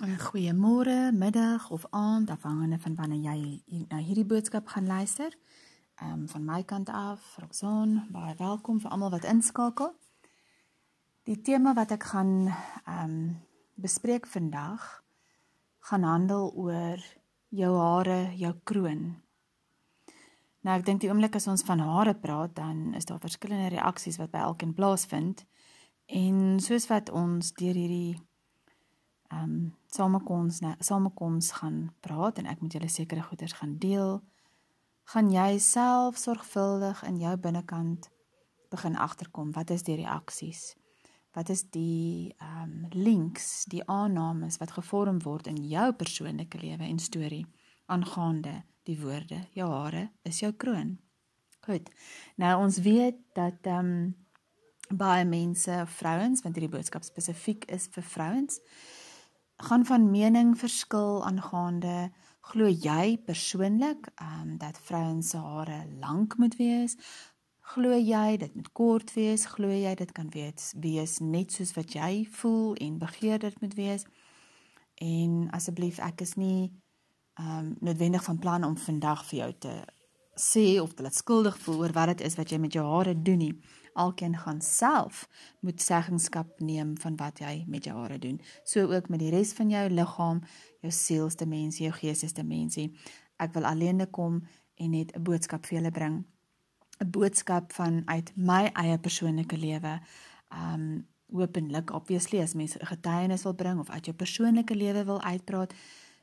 Goeiemôre, middag of aand afhangende van wanneer jy na hierdie boodskap gaan luister. Ehm um, van my kant af, Roxon, baie welkom vir almal wat inskakel. Die tema wat ek gaan ehm um, bespreek vandag gaan handel oor jou hare, jou kroon. Nou ek dink die oomblik as ons van hare praat, dan is daar verskillende reaksies wat by elkeen plaasvind. En soos wat ons deur hierdie ehm um, samekoms samekoms gaan praat en ek moet julle sekere goeders gaan deel, gaan jy self sorgvuldig in jou binnekant begin agterkom wat is die reaksies? Wat is die ehm um, links, die aannames wat gevorm word in jou persoonlike lewe en storie aangaande die woorde jou hare is jou kroon. Goed. Nou ons weet dat ehm um, baie mense, vrouens, want hierdie boodskap spesifiek is vir vrouens, gaan van mening verskil aangaande glo jy persoonlik um, dat vrouens se hare lank moet wees? Glo jy dit moet kort wees? Glo jy dit kan wees wees net soos wat jy voel en begeer dit moet wees? En asseblief ek is nie um noodwendig van plan om vandag vir jou te sê of te laat skuldig voel oor wat dit is wat jy met jou hare doen nie Alkeen gaan self moet seggenskap neem van wat jy met jou hare doen. So ook met die res van jou liggaam, jou sielsdimensie, jou geestesdimensie. Ek wil alleen kom en net 'n boodskap vir julle bring. 'n Boodskap van uit my eie persoonlike lewe. Um openlik obviously as mense 'n getuienis wil bring of uit jou persoonlike lewe wil uitpraat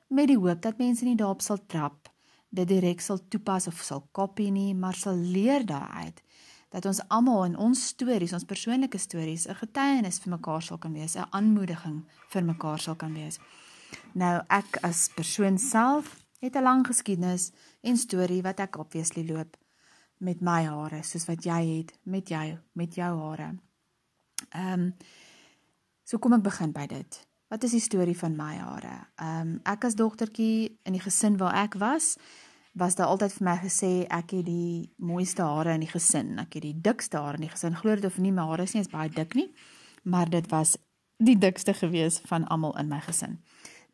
met die hoop dat mense nie daarop sal trap dit direk sal toepas of sal kopie nie, maar sal leer daaruit dat ons almal in ons stories, ons persoonlike stories, 'n getuienis vir mekaar sal kan wees, 'n aanmoediging vir mekaar sal kan wees. Nou ek as persoon self het 'n lang geskiedenis en storie wat ek obviously loop met my hare, soos wat jy het met jou, met jou hare. Ehm um, so kom ek begin by dit. Wat is die storie van my hare? Ehm um, ek as dogtertjie in die gesin waar ek was, was daar altyd vir my gesê ek het die mooiste hare in die gesin. Ek het die dikste hare in die gesin. Glo dit of nie, my hare is nie eens baie dik nie, maar dit was die dikste gewees van almal in my gesin.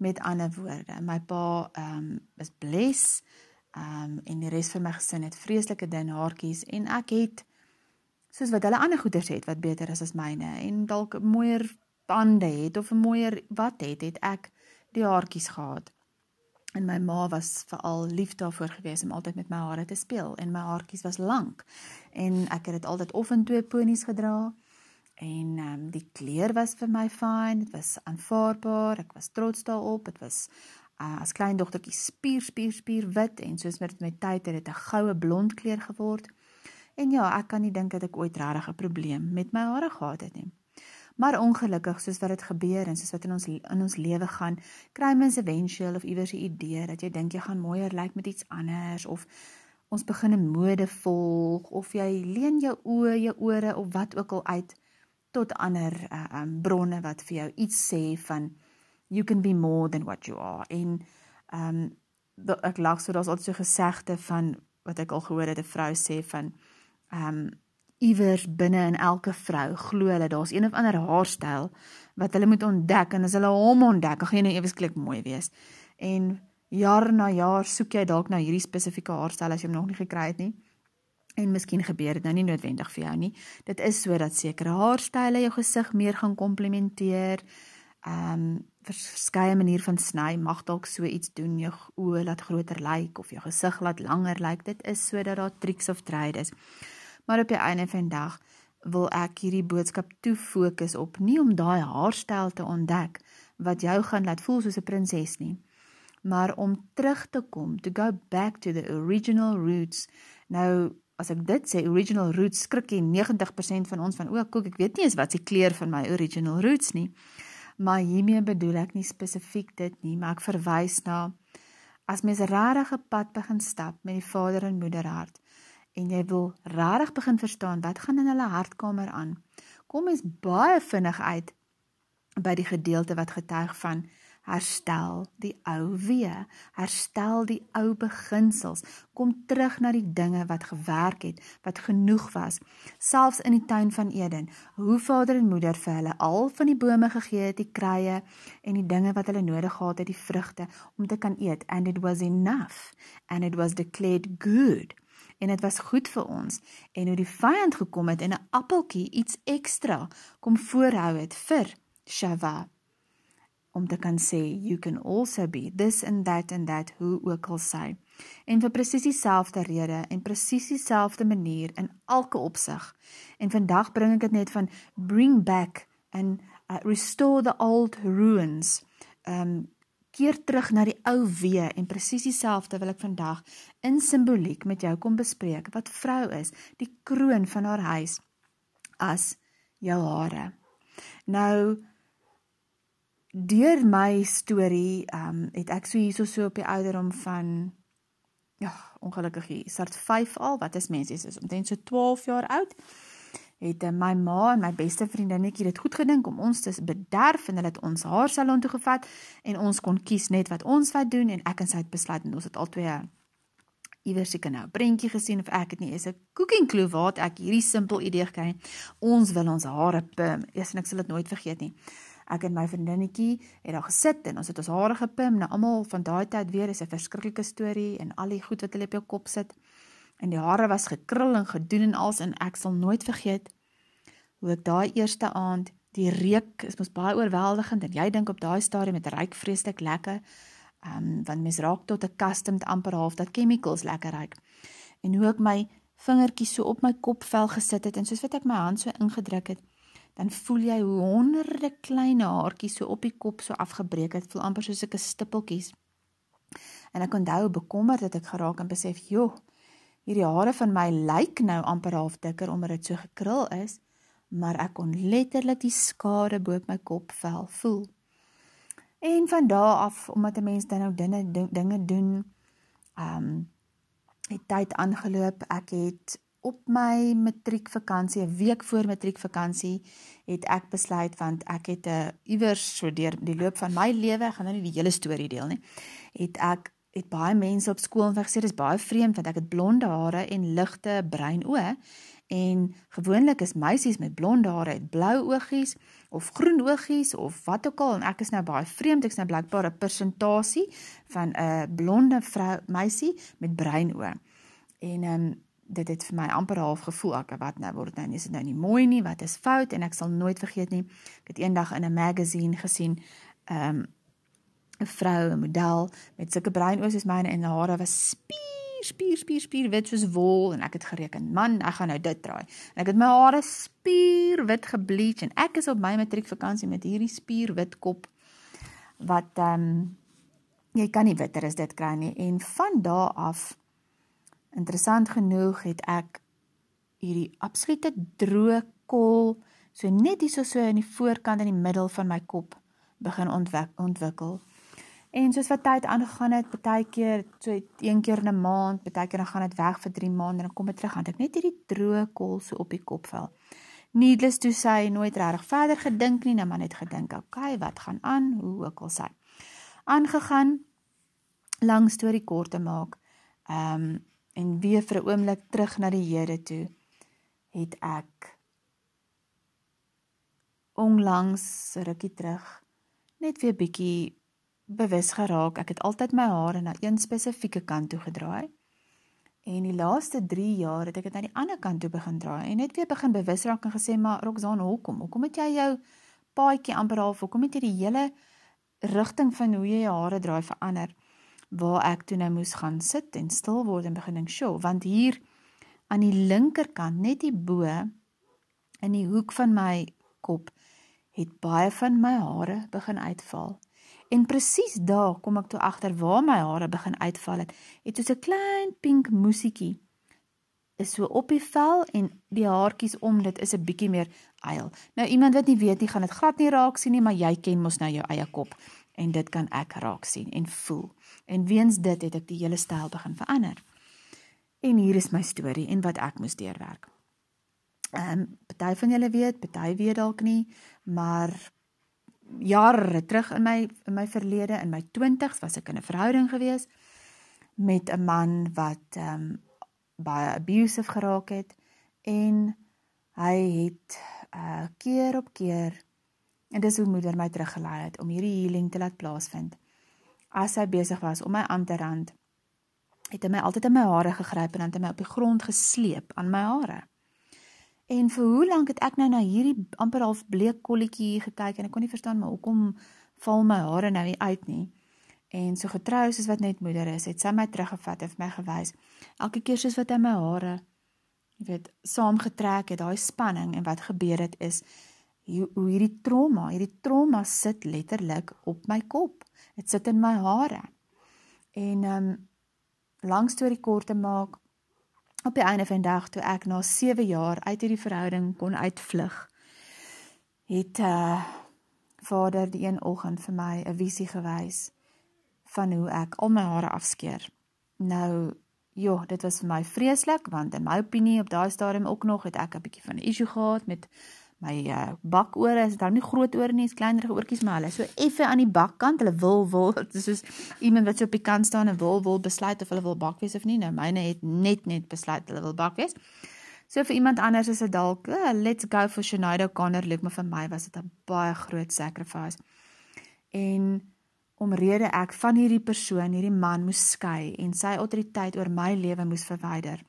Met ander woorde, my pa ehm um, is bles ehm um, en die res van my gesin het vreeslike dun haartjies en ek het soos wat hulle ander goeders het wat beter is as myne en dalk mooier tande het of 'n mooier wat het, het ek die haartjies gehad. En my ma was veral lief daarvoor gewees om altyd met my hare te speel en my haartjies was lank. En ek het dit altyd of in twee ponies gedra. En ehm um, die kleur was vir my fyn, dit was aanvaarbaar. Ek was trots daarop. Dit was uh, as klein dogtertjie spier spier spier wit en soos met my tyd het dit 'n goue blond kleur geword. En ja, ek kan nie dink dat ek ooit regtig 'n probleem met my hare gehad het nie. Maar ongelukkig soos wat dit gebeur en soos wat in ons in ons lewe gaan, kry mens eventueel of iewers 'n idee dat jy dink jy gaan mooier lyk like met iets anders of ons begin 'n mode volg of jy leen jou oë, jou ore of wat ook al uit tot ander uh, um, bronne wat vir jou iets sê van you can be more than what you are. En ehm um, ek lag so daar's altyd so gesegde van wat ek al gehoor het 'n vrou sê van ehm um, iewers binne in elke vrou glo hulle daar's een of ander haarstyl wat hulle moet ontdek en as hulle hom ontdek, gaan hy nou eweslik mooi wees. En jaar na jaar soek jy dalk na hierdie spesifieke haarstyl as jy hom nog nie gekry het nie. En miskien gebeur dit nou nie noodwendig vir jou nie. Dit is sodat sekere haarstyle jou gesig meer gaan komplementeer. Ehm um, verskeie manier van sny mag dalk so iets doen jou oë laat groter lyk of jou gesig laat langer lyk. Dit is sodat daar tricks of trade is. Maar op die einde van dag wil ek hierdie boodskap toe fokus op nie om daai haarstyl te ontdek wat jou gaan laat voel soos 'n prinses nie, maar om terug te kom, to go back to the original roots. Nou as ek dit sê original roots skrik jy 90% van ons van o, koek, ek weet nie eens wat se kleur van my original roots nie. Maar hiermee bedoel ek nie spesifiek dit nie, maar ek verwys na as mens regtig 'n pad begin stap met die vader en moeder hart en jy wil regtig begin verstaan wat gaan in hulle hartkamer aan, kom mens baie vinnig uit by die gedeelte wat getuig van herstel die ou weer, herstel die ou beginsels, kom terug na die dinge wat gewerk het, wat genoeg was, selfs in die tuin van Eden, hoe vader en moeder vir hulle al van die bome gegee het, die kruie en die dinge wat hulle nodig gehad het, die vrugte om te kan eet. And it was enough. And it was declared good en dit was goed vir ons. En hoe die vyand gekom het en 'n appeltjie iets ekstra kom voorhou het vir Shava om te kan sê you can also be this and that and that hoe ook al sy. En vir presies dieselfde rede en presies dieselfde manier in elke opsig. En vandag bring ek dit net van bring back and uh, restore the old ruins. Um keer terug na die ou wee en presies dieselfde wil ek vandag in simboliek met jou kom bespreek wat vrou is die kroon van haar huis as jou hare. Nou deur my storie um het ek so hierso so op die ouderdom van ja, ongelukkig hier, start 5 al, wat is mense? Is omtrent so 12 jaar oud. Het uh, my ma en my beste vriendinnetjie dit goed gedink om ons te bederf en hulle het ons haar salon toe gevat en ons kon kies net wat ons wat doen en ek en sy het besluit en ons het albei iewers seker nou 'n prentjie gesien of ek het nie is 'n cooking clue waar ek hierdie simpel idee gekry. Ons wil ons hare pim. Eers en ek sal dit nooit vergeet nie ek en my vriendinnetjie het daar gesit en ons het ons hare gepim. Nou almal van daai tyd weer is 'n verskriklike storie en al die goed wat hulle op jou kop sit. En die hare was gekrul en gedoen en als en ek sal nooit vergeet hoe ek daai eerste aand die reuk is mos baie oorweldigend en jy dink op daai stadium met ryk vreeslik lekker. Um, want mens raak tot 'n custom amper half dat chemicals lekker ryk. En hoe ek my vingertjies so op my kopvel gesit het en soos wat ek my hand so ingedruk het, dan voel jy hoe honderde klein haartjies so op die kop so afgebreek het, voel amper soos 'n stippeltjies. En ek onthou bekommerd dat ek geraak en besef, "Joh, hierdie hare van my lyk nou amper half dikker omdat dit so gekrul is." maar ek kon letterlik die skade bo op my kopvel voel. En van daardie af omdat 'n mens dan nou dinge dinge doen, ehm um, het tyd aangeloop. Ek het op my matriekvakansie, 'n week voor matriekvakansie, het ek besluit want ek het 'n uh, iewers so deur die loop van my lewe, ek gaan nou nie die hele storie deel nie. Het ek het baie mense op skool en gesê dis baie vreemd want ek het blonde hare en ligte bruin oë en gewoonlik is meisies met blonde hare het blou oogies of groen oogies of wat ook al. En ek is nou baie vreemd ek's nou blykbaar 'n persentasie van 'n blonde vrou meisie met bruin oë. En ehm um, dit het vir my amper half gevoel ek wat nou? Word nou is dit nou nie mooi nie? Wat is fout? En ek sal nooit vergeet nie ek het eendag in 'n magazine gesien 'n um, 'n vrou 'n model met sulke bruin oë soos myne en hare was spier spier spier spier wit soos wol en ek het gereken man ek gaan nou dit draai en ek het my hare spier wit gebleach en ek is op my matriekvakansie met hierdie spier wit kop wat ehm um, jy kan nie witter as dit kry nie en van daardie af Interessant genoeg het ek hierdie absolute droë kol so net hier so so in die voorkant in die middel van my kop begin ontwik, ontwikkel. En soos wat tyd aangegaan het, baie keer so een keer in 'n maand, baie keer dan gaan dit weg vir 3 maande en dan kom dit terug aan. Ek net hierdie droë kol so op die kopvel. Needless to say, nooit regtig verder gedink nie, net maar net gedink, okay, wat gaan aan? Hoe ook al sy. Aangegaan lang storie kort te maak. Ehm um, en weer vir 'n oomblik terug na die Here toe het ek onlangs rukkie terug net weer bietjie bewus geraak. Ek het altyd my hare na een spesifieke kant toe gedraai. En die laaste 3 jaar het ek dit na die ander kant toe begin draai en net weer begin bewus raak en gesê maar Roxanne hoekom? Hoekom het jy jou paadjie amper half hoekom het jy die hele rigting van hoe jy jou hare draai verander? Waar ek toe nou moes gaan sit en stil word en begin dink, "Sjoe, want hier aan die linkerkant, net hier bo in die hoek van my kop, het baie van my hare begin uitval." En presies daar kom ek toe agter waar my hare begin uitval het. Het so 'n klein pink musietjie is so op die vel en die haartjies om dit is 'n bietjie meer eil. Nou iemand wat nie weet nie, gaan dit glad nie raak sien nie, maar jy ken mos nou jou eie kop en dit kan ek raak sien en voel. En weens dit het ek die hele styl begin verander. En hier is my storie en wat ek moes deurwerk. Ehm um, party van julle weet, party weet dalk nie, maar jare terug in my in my verlede in my 20's was ek in 'n verhouding gewees met 'n man wat ehm um, baie abusive geraak het en hy het uh keer op keer en dis hoe moeder my teruggelei het om hierdie healing te laat plaasvind. As hy besig was om my aan te rand, het hy my altyd in my hare gegryp en dan het hy my op die grond gesleep aan my hare. En vir hoe lank het ek nou na hierdie amper half bleek kolletjie gekyk en ek kon nie verstaan maar hoekom val my hare nou nie uit nie. En so getrou soos wat net moeder is, het sy my teruggevat en vir my gewys. Elke keer soos wat hy my hare jy weet, saamgetrek het, daai spanning en wat gebeur het is hoe, hierdie trauma, hierdie trauma sit letterlik op my kop. Dit sit in my hare. En ehm um, lank storie kort te maak, op die einde van die dag toe ek na 7 jaar uit hierdie verhouding kon uitvlug, het uh vader die een oggend vir my 'n visie gewys van hoe ek al my hare afskeer. Nou Ja, dit was vir my vreeslik want in my opinie op daai stadium ook nog het ek 'n bietjie van 'n issue gehad met my uh, bakore. Is daar nie groot ore nie, is kleiner oortjies maar hulle so effe aan die bakkant. Hulle wil wil dit is soos iemand wat so op die kant staan en wil wil besluit of hulle wil bak wees of nie. Nou myne het net net besluit hulle wil bak wees. So vir iemand anders is dit dalk, uh, let's go for Shania O'Connor look, maar vir my was dit 'n baie groot sacrifice. En omrede ek van hierdie persoon, hierdie man moes skei en sy autoriteit oor my lewe moes verwyder.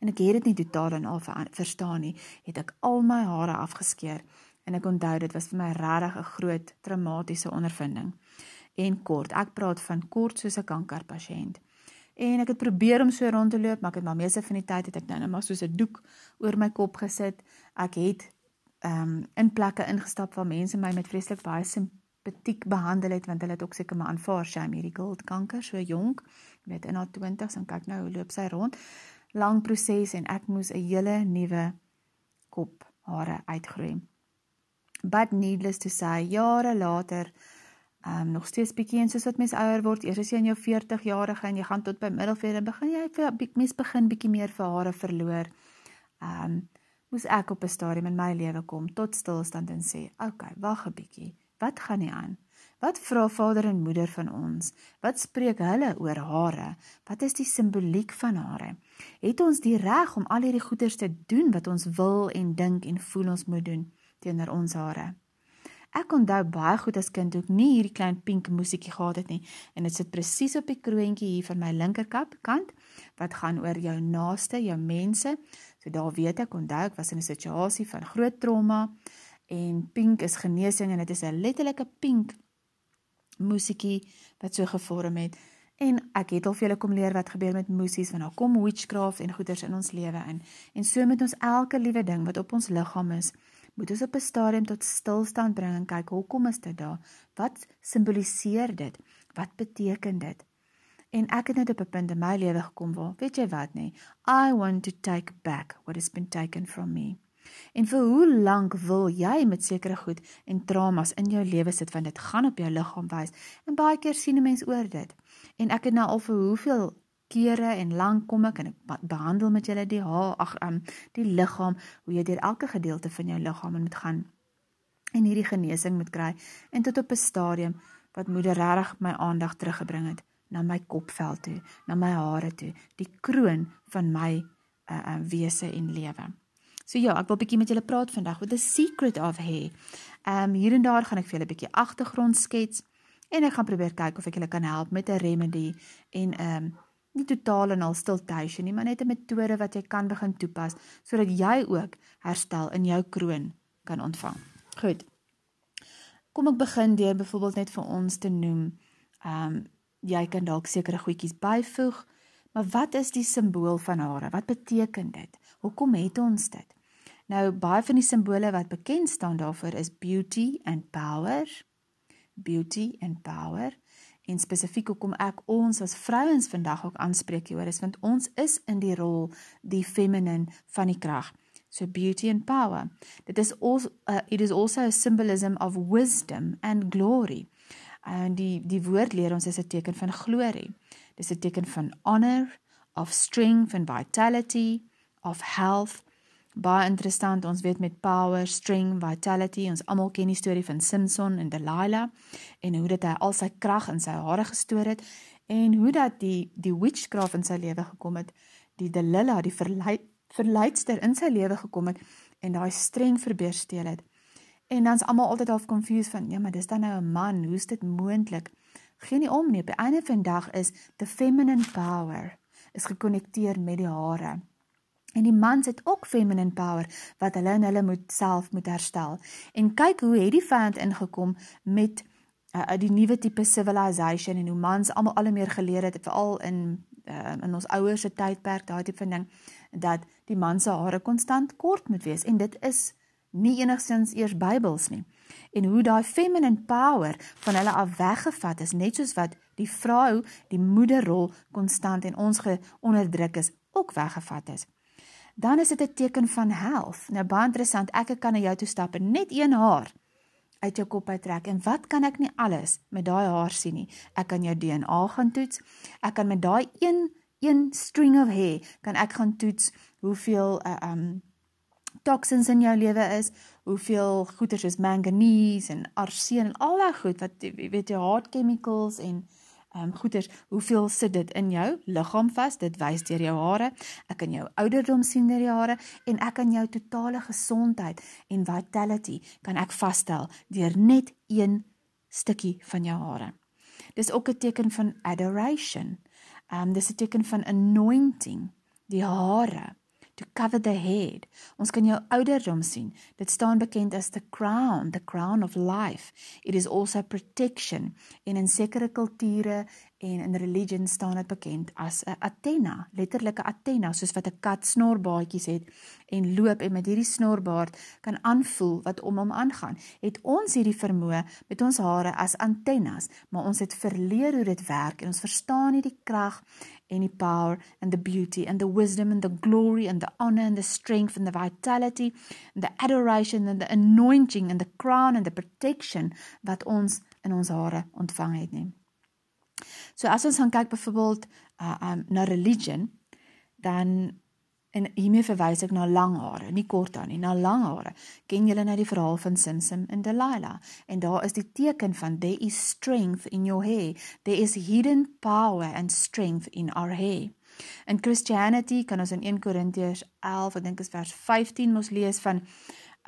En ek het dit nie totaal en al verstaan nie, het ek al my hare afgeskeer en ek onthou dit was vir my regtig 'n groot traumatiese ondervinding. En kort, ek praat van kort soos 'n kankerpasiënt. En ek het probeer om so rond te loop, maar ek het maar meeste van die tyd het ek nou net maar soos 'n doek oor my kop gesit. Ek het ehm um, in plekke ingestap waar mense my met vreeslik baie simpatiek behandel het want hulle het ook seker maar aanvaar sy het hierdie gold kanker so jonk weet in haar 20s en kyk nou hoe loop sy rond lang proses en ek moes 'n hele nuwe kop hare uitgroei. But needless to say jare later um nog steeds bietjie en soos wat mens ouer word eers as jy in jou 40 jarige en jy gaan tot by middelvere begin jy vir mens begin bietjie meer vir hare verloor. Um moes ek op 'n stadium in my lewe kom tot stilstand en sê okay wag 'n bietjie. Wat gaan nie aan? Wat vra vader en moeder van ons? Wat spreek hulle oor hare? Wat is die simboliek van hare? Het ons die reg om al hierdie goeders te doen wat ons wil en dink en voel ons moet doen teenoor ons hare? Ek onthou baie goed as kind ook nie hierdie klein pink musiekie gehad het nie en dit sit presies op die kroontjie hier van my linkerkant kant wat gaan oor jou naaste, jou mense. So daar weet ek onthou ek was in 'n situasie van groot trauma en pink is genesing en dit is 'n letterlike pink musiekie wat so gevorm het. En ek het al vir julle kom leer wat gebeur met musies want daar kom witchcraft en goeters in ons lewe in. En so met ons elke liewe ding wat op ons liggaam is moet ons op 'n stadium tot stilstand bring en kyk hoekom is dit daar? Wat simboliseer dit? Wat beteken dit? En ek het net op 'n punt in my lewe gekom waar weet jy wat nê i want to take back what has been taken from me En vir hoe lank wil jy met sekere goed en traumas in jou lewe sit want dit gaan op jou liggaam wys. En baie keer sien 'n mens oor dit. En ek het nou al vir hoeveel kere en lank kom ek en ek behandel met julle die haar ag um, die liggaam hoe jy deur elke gedeelte van jou liggaam moet gaan en hierdie genesing moet kry en tot op 'n stadium wat moeder regtig my aandag teruggebring het na my kopvel toe, na my hare toe, die kroon van my uh, uh, wese en lewe. So ja, ek wil bietjie met julle praat vandag with the secret of hair. Ehm um, hier en daar gaan ek vir julle bietjie agtergrond skets en ek gaan probeer kyk of ek julle kan help met 'n remedy en ehm um, nie totaal en al stiltation nie, maar net 'n metode wat jy kan begin toepas sodat jy ook herstel in jou kroon kan ontvang. Goed. Kom ek begin deur byvoorbeeld net vir ons te noem. Ehm um, jy kan dalk sekere goedjies byvoeg. Maar wat is die simbool van hare? Wat beteken dit? Hoekom het ons dit? Nou baie van die simbole wat bekend staan daarvoor is beauty and power. Beauty and power. En spesifiek hoekom ek ons as vrouens vandag ook aanspreek hieroor is want ons is in die rol die feminine van die krag. So beauty and power. Dit is also uh, it is also a symbolism of wisdom and glory. En die die woord leer ons is 'n teken van glorie. Dis 'n teken van honor, of strength and vitality, of health Baie interessant, ons weet met power, strength, vitality, ons almal ken die storie van Samson en Delilah en hoe dit hy al sy krag in sy hare gestoor het en hoe dat die die witchcraft in sy lewe gekom het, die Delilah, die verleid, verleidster in sy lewe gekom het en daai streng verbeur steel het. En dan's almal altyd half confused van, ja, maar dis dan nou 'n man, hoe's dit moontlik? Geen nie om nie. Op die einde van die dag is the feminine power is gekonnekteer met die hare. En die mans het ook feminine power wat hulle en hulle moet self moet herstel. En kyk hoe het die vyand ingekom met uh, die nuwe tipe civilization en hoe mans almal al meer geleer het veral in uh, in ons ouers se tydperk daai tipe ding dat die man se hare konstant kort moet wees en dit is nie enigsins eers Bybels nie. En hoe daai feminine power van hulle af weggevat is net soos wat die vrou die moederrol konstant en ons geonderdruk is ook weggevat is dan is dit 'n teken van health. Nou baie interessant, ek kan na jou toe stap en net een haar uit jou kop uittrek en wat kan ek nie alles met daai haar sien nie. Ek kan jou DNA gaan toets. Ek kan met daai een een string of hair kan ek gaan toets hoeveel uh, um toxins in jou lewe is, hoeveel goeters soos manganese en arsen en al daai goed wat weet jy hard chemicals en ehm um, goeters, hoeveel sit dit in jou liggaam vas? Dit wys deur jou hare. Ek kan jou ouderdom sien deur jou hare en ek kan jou totale gesondheid en vitality kan ek vasstel deur net een stukkie van jou hare. Dis ook 'n teken van adoration. Ehm um, dis 'n teken van anointing, die hare to cover the head. Ons kan jou ouderdom sien. Dit staan bekend as the crown, the crown of life. It is also protection. En in sekere kulture en in religion staan dit bekend as 'n Athena, letterlike Athena, soos wat 'n kat snorbaadjies het en loop en met hierdie snorbaard kan aanvoel wat om hom aangaan. Het ons hierdie vermoë met ons hare as antennes, maar ons het verleer hoe dit werk en ons verstaan nie die krag die power and the beauty and the wisdom and the glory and the honor and the strength and the vitality and the adoration and the anointing and the crown and the protection wat ons in ons hare ontvang het nie. So as ons gaan kyk byvoorbeeld uh, um, na religion dan En hiermee verwys ek na lang hare, nie kort hare nie, na lang hare. Ken julle nou die verhaal van Samson en Delilah? En daar is die teken van there is strength in your hair. There is hidden power and strength in our hair. In Christianity kan ons in 1 Korintiërs 11, ek dink is vers 15 mos lees van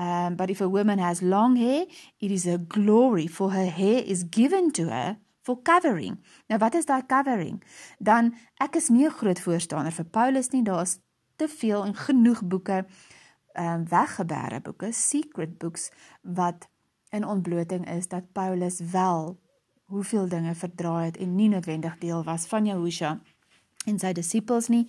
um but if a woman has long hair, it is a glory for her hair is given to her for covering. Nou wat is daai covering? Dan ek is nie 'n groot voorstander vir Paulus nie. Daar's te veel en genoeg boeke ehm um, weggebere boeke, secret books wat in ontbloting is dat Paulus wel hoeveel dinge verdraai het en nie noodwendig deel was van Jehosha en sy disippels nie.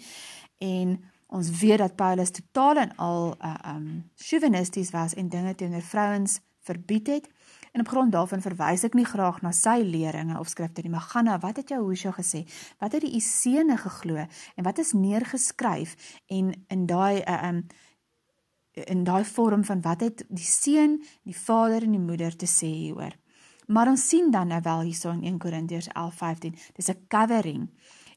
En ons weet dat Paulus totaal en al uh, um chauvinisties was en dinge teenoor vrouens verbied het En op grond daarvan verwys ek nie graag na sy leringe of skrifte nie, maar gaan na wat het Jehosua gesê? Wat het die Isene geglo en wat is neergeskryf en in daai um in daai vorm van wat het die seun, die vader en die moeder te sê hieroor. Maar ons sien dan nou wel hierso in 1 Korintiërs 11:15, dis 'n covering.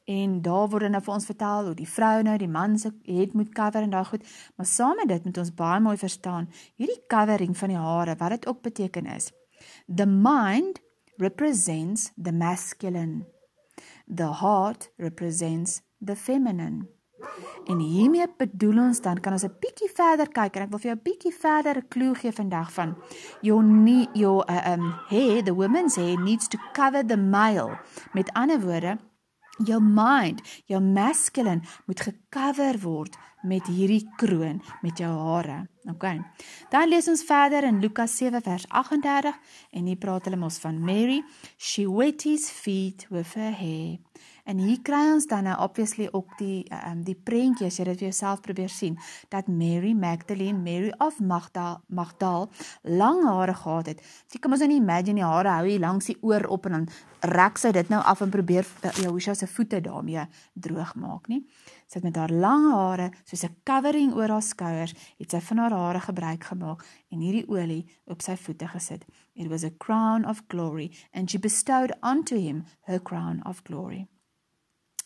En daar word nou vir ons vertel hoe die vrou nou die man se het moet cover en daai goed, maar saam met dit moet ons baie mooi verstaan hierdie covering van die hare wat dit ook beteken is. The mind represents the masculine. The heart represents the feminine. En hiermee bedoel ons dan kan ons 'n bietjie verder kyk en ek wil vir jou 'n bietjie verder 'n klou gee vandag van your need your uh, um hair the woman's hair needs to cover the male. Met ander woorde, jou mind, jou masculine moet gecover word met hierdie kroon met jou hare. OK. Dan lees ons verder in Lukas 7 vers 38 en hier praat hulle mos van Mary, she wet his feet with her hair. En hier kry ons dan nou obviously ook die um, die prentjie as jy dit vir jouself probeer sien dat Mary Magdalene, Mary of Magdal, Magdal lang hare gehad het. Jy kan mos nou imagine die hare hou hier langs die oor op en dan rek sy dit nou af en probeer uh, Jehosha se voete daarmee droog maak nie. Sy het met haar lang hare soos 'n covering oor haar skouers, het sy van haar hare gebruik gemaak en hierdie olie op sy voete gesit. It was a crown of glory and she bestowed onto him her crown of glory.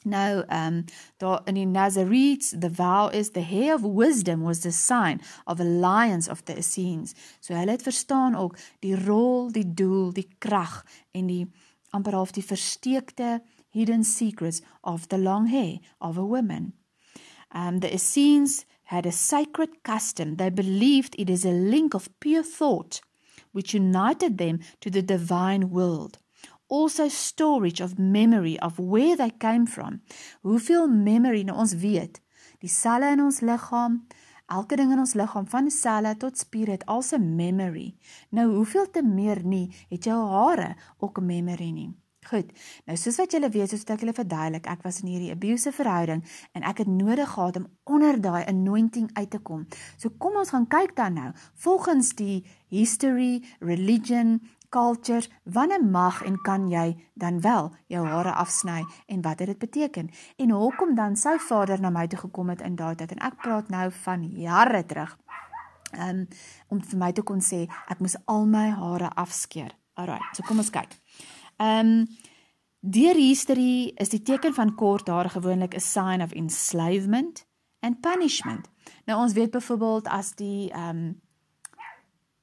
Nou, um daar in die Nazarenes, the vow is the hair of wisdom was the sign of alliance of the Essenes. So hulle het verstaan ook die rol, die doel, die krag en die amper half die versteekte hidden secrets of the long hair of a woman. Um the Essenes had a sacred custom. They believed it is a link of pure thought which united them to the divine world also storage of memory of where they came from. Hoeveel memory nou ons weet. Die selle in ons liggaam, elke ding in ons liggaam van selle tot spier het al 'n memory. Nou hoeveel te meer nie het jou hare ook 'n memory nie. Goed. Nou soos wat julle weet, soos ek julle verduidelik, ek was in hierdie abusive verhouding en ek het nodig gehad om onder daai anointing uit te kom. So kom ons gaan kyk dan nou. Volgens die history, religion, culture, wanneer mag en kan jy dan wel jou hare afsny en wat het dit beteken? En hoekom dan sy vader na my toe gekom het in daai tyd en ek praat nou van jare terug. Um om vir my te kon sê ek moes al my hare afskeer. Alraai, so kom ons kyk. Um deur history is die teken van kort hare gewoonlik 'n sign of enslavement and punishment. Nou ons weet byvoorbeeld as die um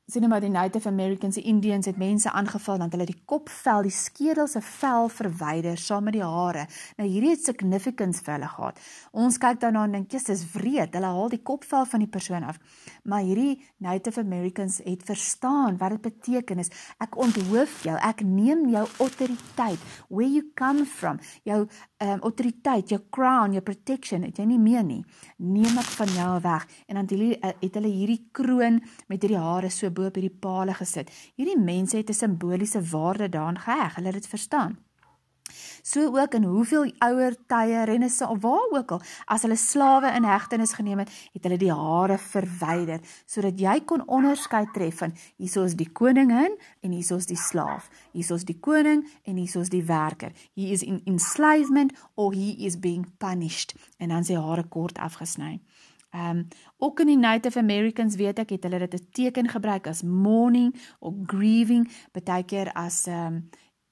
sien nou maar die Native Americans, die Indians het mense aangeval dan hulle die kopvel, die skedel se vel verwyder saam met die hare. Nou hierdie het significance vir hulle gehad. Ons kyk daarna en dink, "Jesus, dis wreed. Hulle haal die kopvel van die persoon af." Maar hierdie Native Americans het verstaan wat dit beteken is. Ek onthoof jou. Ek neem jou autoriteit. Where you come from, jou um, autoriteit, jou crown, jou protection, het jy nie meer nie. Neem ek van jou weg en dan het uh, het hulle hierdie kroon met hierdie hare so bo op hierdie palle gesit. Hierdie mense het 'n simboliese waarde daaraan geheg. Hulle het dit verstaan. So ook in hoeveel ouer tye renesse of waar ook al as hulle slawe in hegtenis geneem het, het hulle die hare verwyder sodat jy kon onderskei tref van hiersoos die koningin en hiersoos die slaaf. Hiersoos die koning en hiersoos die werker. He is in enslavement or he is being punished en dan sy hare kort afgesny. Ehm um, ook in die Native Americans weet ek het hulle dit 'n teken gebruik as mourning of grieving, baie keer as ehm um,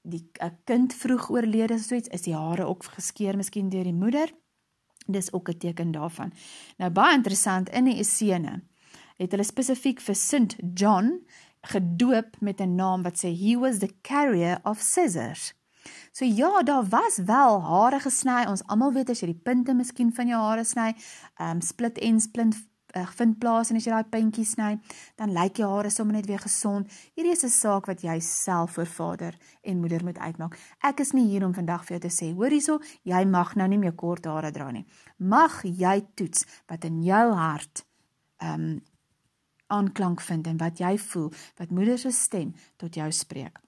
die 'n kind vroeg oorlede of so iets, is die hare ook geskeer miskien deur die moeder. Dis ook 'n teken daarvan. Nou baie interessant in die Essene het hulle spesifiek vir St John gedoop met 'n naam wat sê he was the carrier of scissors. So ja, daar was wel hare gesny. Ons almal weet as jy die punte miskien van jou hare sny, ehm um, split en splint vind plaas en as jy daai puntjies sny, dan lyk jou hare sommer net weer gesond. Hierdie is 'n saak wat jy self voor vader en moeder moet uitmaak. Ek is nie hier om vandag vir jou te sê, hoor hierso, jy mag nou nie meer kort hare dra nie. Mag jy toets wat in jou hart ehm um, aanklank vind en wat jy voel, wat moeder se stem tot jou spreek.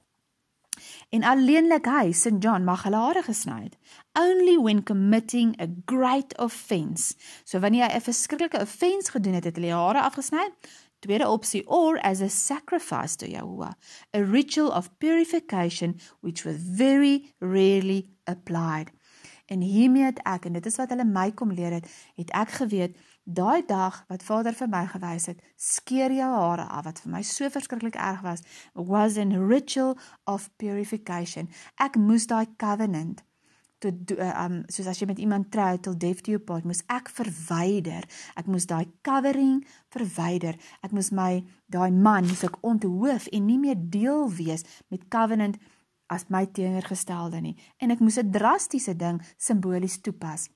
En alleenlik hy, St John, mag hulle hare gesny het. Only when committing a great offense. So wanneer hy 'n verskriklike offense gedoen het, het hulle hare afgesny. Tweede opsie or as a sacrifice to Yahweh, a ritual of purification which was very rarely applied. En hiermee het ek en dit is wat hulle my kom leer het, het ek geweet Daai dag wat Vader vir my gewys het, skeer jou hare af wat vir my so verskriklik erg was, was a ritual of purification. Ek moes daai covenant tot uh, um soos as jy met iemand trou till death do you part, moes ek verwyder. Ek moes daai covering verwyder. Ek moes my daai man moes ek onthoof en nie meer deel wees met covenant as my teenoorgestelde nie. En ek moes 'n drastiese ding simbolies toepas.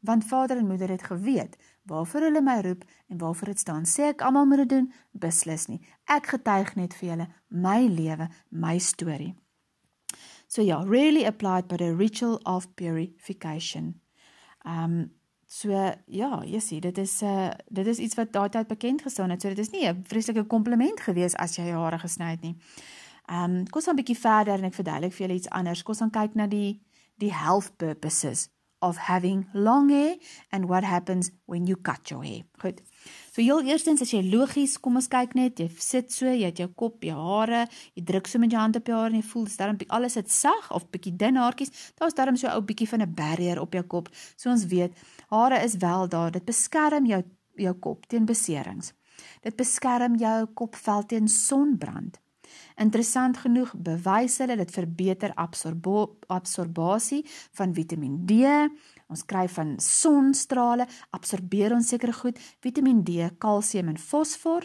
Want vader en moeder het geweet waarvoor hulle my roep en waarvoor dit staan. Sê ek almal moet dit doen? Beslis nie. Ek getuig net vir julle my lewe, my storie. So ja, really applied by the ritual of purification. Um so ja, jy sien, dit is 'n uh, dit is iets wat daai tyd bekend gestaan het. So dit is nie 'n vreeslike kompliment gewees as jy jou hare gesny het nie. Um kom ons gaan 'n bietjie verder en ek verduidelik vir julle iets anders. Kom ons gaan kyk na die die health purposes of having long hair and what happens when you cut your hair. Goed. So heel eerstens as jy logies, kom ons kyk net, jy sit so, jy het jou kop, jou hare, jy druk so met jou hand op jou hare en jy voel dis darm alles het sag of bietjie dun haartjies. Daar's darm so 'n ou bietjie van 'n barrier op jou kop. So ons weet, hare is wel daar. Dit beskerm jou jou kop teen beserings. Dit beskerm jou kopvel teen sonbrand. Interessant genoeg bewys hulle dit verbeter absorbasie van Vitamiin D. Ons kry van sonstrale, absorbeer ons sekere goed, Vitamiin D, kalsium en fosfor.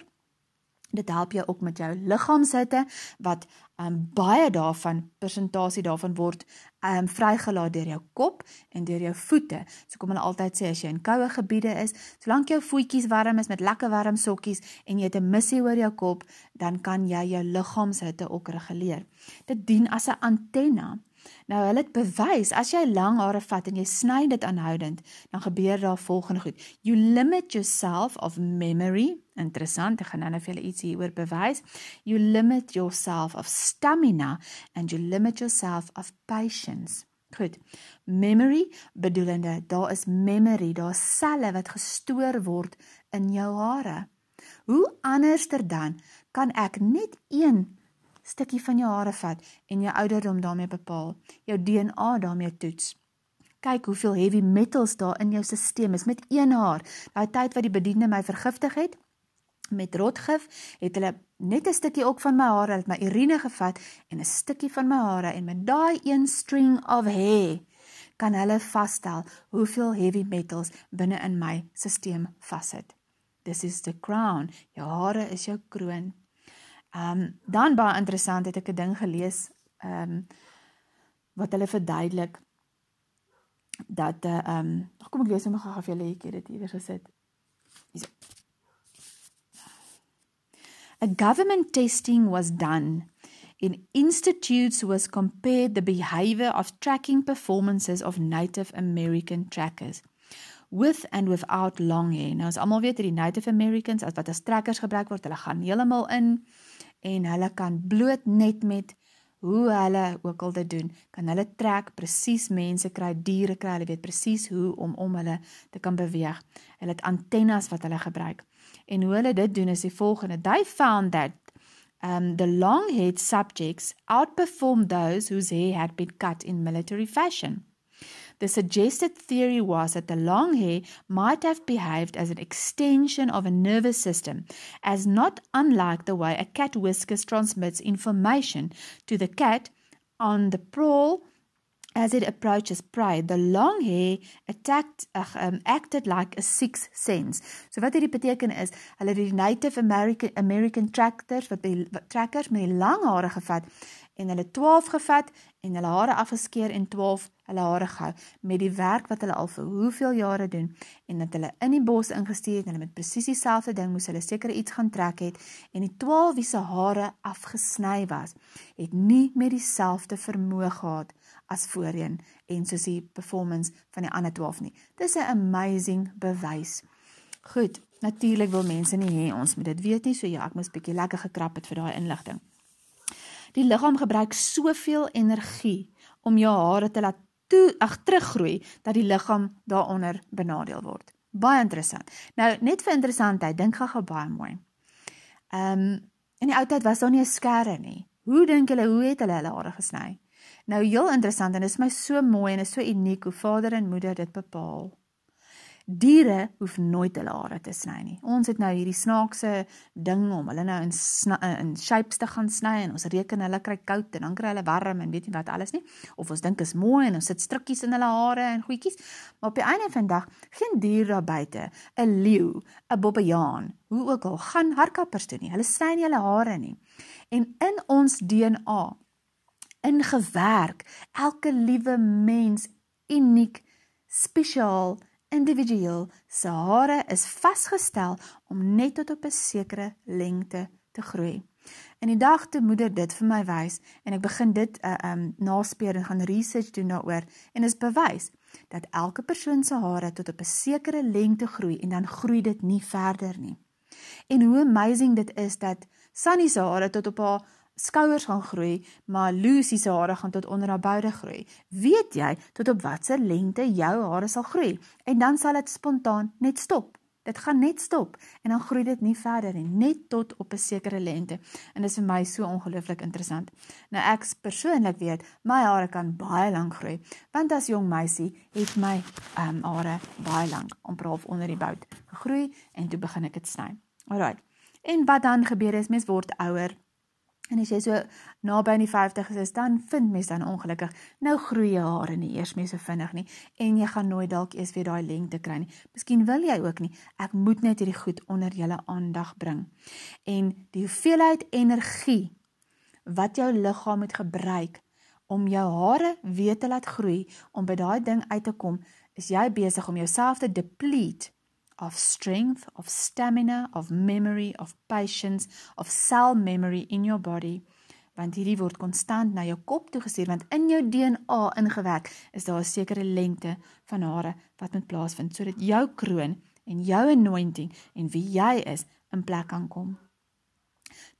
Dit help jou ook met jou liggaamshitte wat um, baie daarvan persentasie daarvan word um, vrygelaat deur jou kop en deur jou voete. So kom hulle altyd sê as jy in koue gebiede is, solank jou voetjies warm is met lekker warm sokkies en jy het 'n missie oor jou kop, dan kan jy jou liggaamshitte ook reguleer. Dit dien as 'n antenna Nou hulle het bewys as jy lang hare vat en jy sny dit aanhoudend, dan gebeur daar volgende goed. You limit yourself of memory. Interessant, ek gaan nou vir julle iets hieroor bewys. You limit yourself of stamina and you limit yourself of patience. Goed. Memory bedoelende daar is memory, daar selle wat gestoor word in jou hare. Hoe anderster dan kan ek net een stukkie van jou hare vat en jou ouderdom daarmee bepaal, jou DNA daarmee toets. Kyk hoeveel heavy metals daar in jou stelsel is met een haar. Daai tyd wat die bediende my vergiftig het met rotgif, het hulle net 'n stukkie ook van my hare, hulle het my urine gevat en 'n stukkie van my hare en met daai een string of hair kan hulle vasstel hoeveel heavy metals binne in my stelsel vassit. This is the crown. Jou hare is jou kroon. Ehm um, dan baie interessant het ek 'n ding gelees ehm um, wat hulle verduidelik dat eh, ehm uh, um, kom ek lees hom gou-gou vir julle hier dit iewers gesit. Hierso. A government testing was done. In institutes was compared the behavior of tracking performances of Native American trackers with and without long hair. Nou as almal weet die Native Americans as wat as trackers gebruik word, hulle gaan heeltemal in en hulle kan bloot net met hoe hulle ook al dit doen, kan hulle trek presies mense kry, diere kry, hulle weet presies hoe om om hulle te kan beweeg. Hulle het antennes wat hulle gebruik. En hoe hulle dit doen is die volgende: They found that um the long-haired subjects outperformed those whose hair had been cut in military fashion. The suggested theory was that the long hair might have behaved as an extension of a nervous system, as not unlike the way a cat whiskers transmits information to the cat on the prowl as it approaches prey. The long hair attacked, uh, um, acted like a sixth sense. So wat dit beteken is, hulle het die Native American American trackers wat die trackers met die lang hare gevat en hulle 12 gevat en hulle hare afgeskeer en 12 hulle hare gehou met die werk wat hulle al vir hoeveel jare doen en dat hulle in die bos ingestuur het en hulle met presies dieselfde ding moes hulle seker iets gaan trek het en die 12 wie se hare afgesny was het nie met dieselfde vermoë gehad as voorheen en soos die performance van die ander 12 nie. Dis 'n amazing bewys. Goed natuurlik wil mense nie hê ons moet dit weet nie so ja ek moes bietjie lekker gekrap het vir daai inligting Die liggaam gebruik soveel energie om jou hare te laat toe ag teruggroei dat die liggaam daaronder benadeel word. Baie interessant. Nou net vir interessantheid, dink gou-gou baie mooi. Ehm um, in die ou tyd was daar nie 'n skerre nie. Hoe dink julle hoe het hulle hulle hare gesny? Nou heel interessant en dit is my so mooi en is so uniek hoe vader en moeder dit bepaal. Diere hoef nooit hulle hare te sny nie. Ons het nou hierdie snaakse ding om hulle nou in in shapes te gaan sny en ons reken hulle kry koud en dan kry hulle warm en weet nie wat alles nie. Of ons dink is mooi en ons sit strukkies in hulle hare en goedjies. Maar op die einde van dag geen dier daar buite, 'n leeu, 'n bobbejaan, hoe ook al gaan hardkappers toe nie. Hulle sny nie hulle hare nie. En in ons DNA ingewerk, elke liewe mens uniek, spesiaal individueel se hare is vasgestel om net tot op 'n sekere lengte te groei. In die dag toe moeder dit vir my wys en ek begin dit uh, um naspeur en gaan research doen daaroor en is bewys dat elke persoon se hare tot op 'n sekere lengte groei en dan groei dit nie verder nie. En hoe amazing dit is dat Sunny se hare tot op haar skouers gaan groei, maar Lucy se hare gaan tot onder haar boude groei. Weet jy tot op watter lengte jou hare sal groei? En dan sal dit spontaan net stop. Dit gaan net stop en dan groei dit nie verder nie, net tot op 'n sekere lengte. En dit is vir my so ongelooflik interessant. Nou ek persoonlik weet, my hare kan baie lank groei, want as jong meisie het my ehm um, hare baie lank amper half onder die bout gegroei en toe begin ek dit sny. Alraai. En wat dan gebeur is mens word ouer En as jy so naby aan die 50 is, dan vind mens dan ongelukkig nou groei jou hare nie eers meer so vinnig nie en jy gaan nooit dalk eers weer daai lengte kry nie. Miskien wil jy ook nie. Ek moet net hierdie goed onder julle aandag bring. En die hoeveelheid energie wat jou liggaam moet gebruik om jou hare weer te laat groei om by daai ding uit te kom, is jy besig om jouself te deplete of strength, of stamina, of memory, of patience, of cell memory in your body. Want hierdie word konstant na jou kop toe gestuur want in jou DNA ingewerk is daar 'n sekere lengte van hare wat moet plaasvind sodat jou kroon en jou anointing en wie jy is in plek kan kom.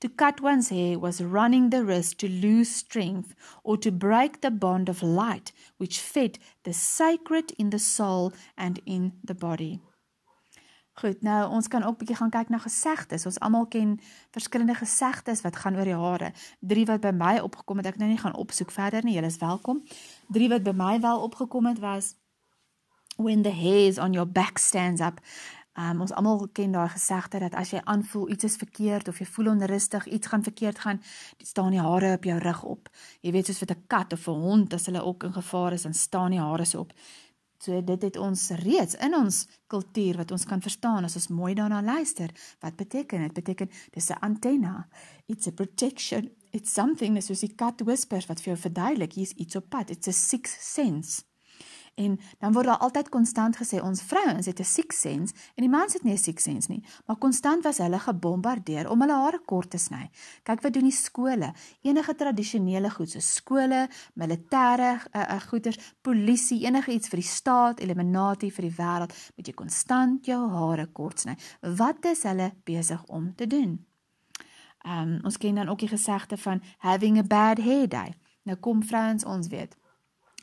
To cut one's hair was running the risk to lose strength or to break the bond of light which fed the sacred in the soul and in the body. Goed, nou ons kan ook bietjie gaan kyk na gesegdes. Ons almal ken verskillende gesegdes wat gaan oor die hare. Drie wat by my opgekom het, ek nou nie gaan opsoek verder nie. Julle is welkom. Drie wat by my wel opgekom het was when the hairs on your back stands up. Um, ons almal ken daai gesegde dat as jy aanvoel iets is verkeerd of jy voel onrustig, iets gaan verkeerd gaan, staan die hare op jou rug op. Jy weet soos vir 'n kat of 'n hond as hulle ook in gevaar is, dan staan die hare so op. So dit het ons reeds in ons kultuur wat ons kan verstaan as ons mooi daarna luister. Wat beteken dit? Beteken dis 'n antenna. It's a protection. It's something soos die kat whispers wat vir jou verduidelik hier's iets op pad. It's a sixth sense. En dan word daar altyd konstant gesê ons vrouens het 'n six sense en die mans het nie 'n six sense nie, maar konstant was hulle gebombardeer om hulle hare kort te sny. Kyk wat doen die skole. Enige tradisionele goed so skole, militêre uh, uh, goeders, polisie, enige iets vir die staat, eliminatie vir die wêreld, moet jy konstant jou hare kort sny. Wat is hulle besig om te doen? Ehm um, ons ken dan ook die gesegde van having a bad hair day. Nou kom vrouens ons weet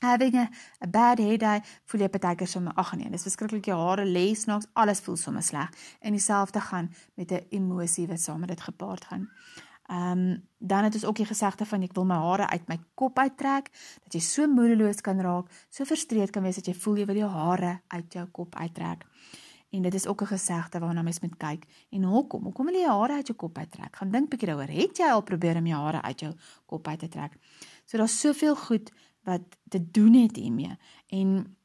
having a, a bad hair day voel jy partykeer sommer ag nee dis verskriklik jou hare lê snaaks alles voel sommer sleg en dieselfde gaan met 'n emosie wat saam met dit gepaard gaan. Ehm um, dan het ons ook die gesegde van ek wil my hare uit my kop uittrek dat jy so moedeloos kan raak, so frustreerd kan wees dat jy voel jy wil jou hare uit jou kop uittrek. En dit is ook 'n gesegde waarna mens moet kyk. En hoekom? Hoekom wil jy jou hare uit jou kop uittrek? Gaan dink bietjie daaroor. Het jy al probeer om jou hare uit jou kop uit te trek? So daar's soveel goed wat te doen het hiermee. En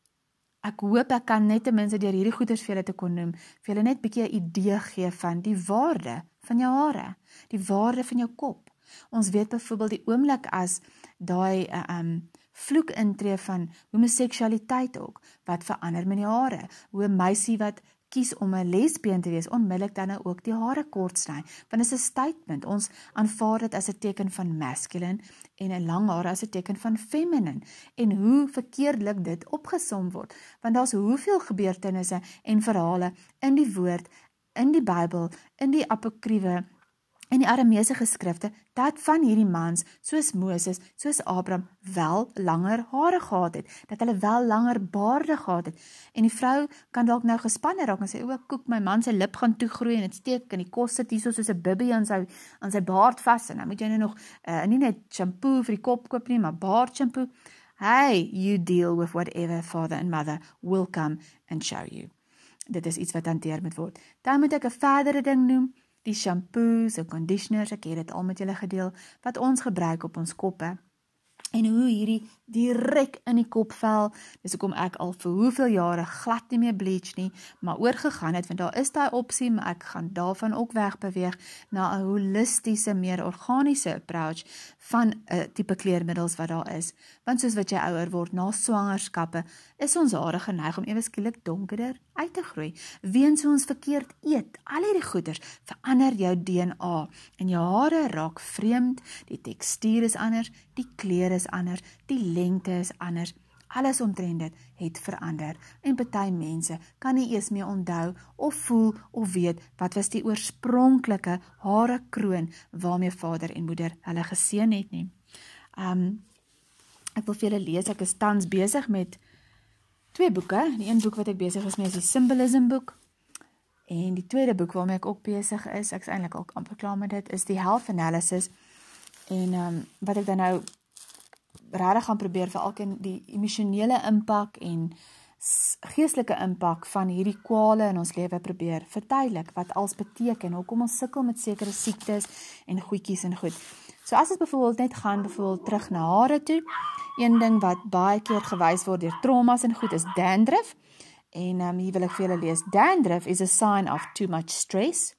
ek hoop ek kan net ten minste deur hierdie goeders vir julle te kon noem, vir julle net 'n bietjie 'n idee gee van die waarde van jou hare, die waarde van jou kop. Ons weet byvoorbeeld die oomblik as daai uh, um vloek intree van homoseksualiteit ook wat verander met die hare. Hoe 'n meisie wat kies om 'n lesbien te wees, onmiddellik dan nou ook die hare kort sny. Want dit is 'n statement. Ons aanvaar dit as 'n teken van masculine en 'n lang hare as 'n teken van feminine. En hoe verkeerdelik dit opgesom word. Want daar's hoeveel gebeurtenisse en verhale in die woord, in die Bybel, in die apokriewe in die Arameese geskrifte dat van hierdie mans soos Moses, soos Abraham wel langer hare gehad het, dat hulle wel langer baarde gehad het. En die vrou kan dalk nou gespanne raak en sê o, koek my man se lip gaan toegroei en dit steek in die kos sit hier soos 'n bibby aan sy aan sy baard vas en nou moet jy nou nog uh, nie net shampoo vir die kop koop nie, maar baard shampoo. Hey, you deal with whatever father and mother will come and show you. Dit is iets wat hanteer moet word. Dan moet ek 'n verdere ding noem die shampoos en conditioners, ek het dit al met julle gedeel, wat ons gebruik op ons koppe. En hoe hierdie direk in die kop vel. Dis hoekom ek al vir hoeveel jare glad nie meer bleach nie, maar oorgegaan het want daar is daai opsie, maar ek gaan daarvan ook wegbeweeg na 'n holistiese, meer organiese approach van 'n uh, tipe kleermiddels wat daar is. Want soos wat jy ouer word na swangerskappe, is ons hare geneig om ewe skielik donkerder uit te groei. Weens ons verkeerd eet, al hierdie goeders verander jou DNA en jou hare raak vreemd, die tekstuur is anders, die kleur is anders, die lengte is anders. Alles omtrent dit het verander en party mense kan nie eers meer onthou of voel of weet wat was die oorspronklike hare kroon waarmee vader en moeder hulle geseën het nie. Um ek wil vir julle lees ek is tans besig met twee boeke. Die een boek wat ek besig is mee is die symbolism boek. En die tweede boek waarmee ek ook besig is, ek's eintlik al amper klaar met dit, is die health analysis. En um wat ek dan nou regtig gaan probeer vir elkeen die emosionele impak en geestelike impak van hierdie kwale in ons lewe probeer verduidelik wat als beteken hoekom ons sukkel met sekere siektes en goedjies en goed. So as dit byvoorbeeld net gaan byvoorbeeld terug na hare toe, een ding wat baie keer gewys word deur traumas en goed is dandruff. En um, hier wil ek vir julle lees. Dandruff is a sign of too much stress,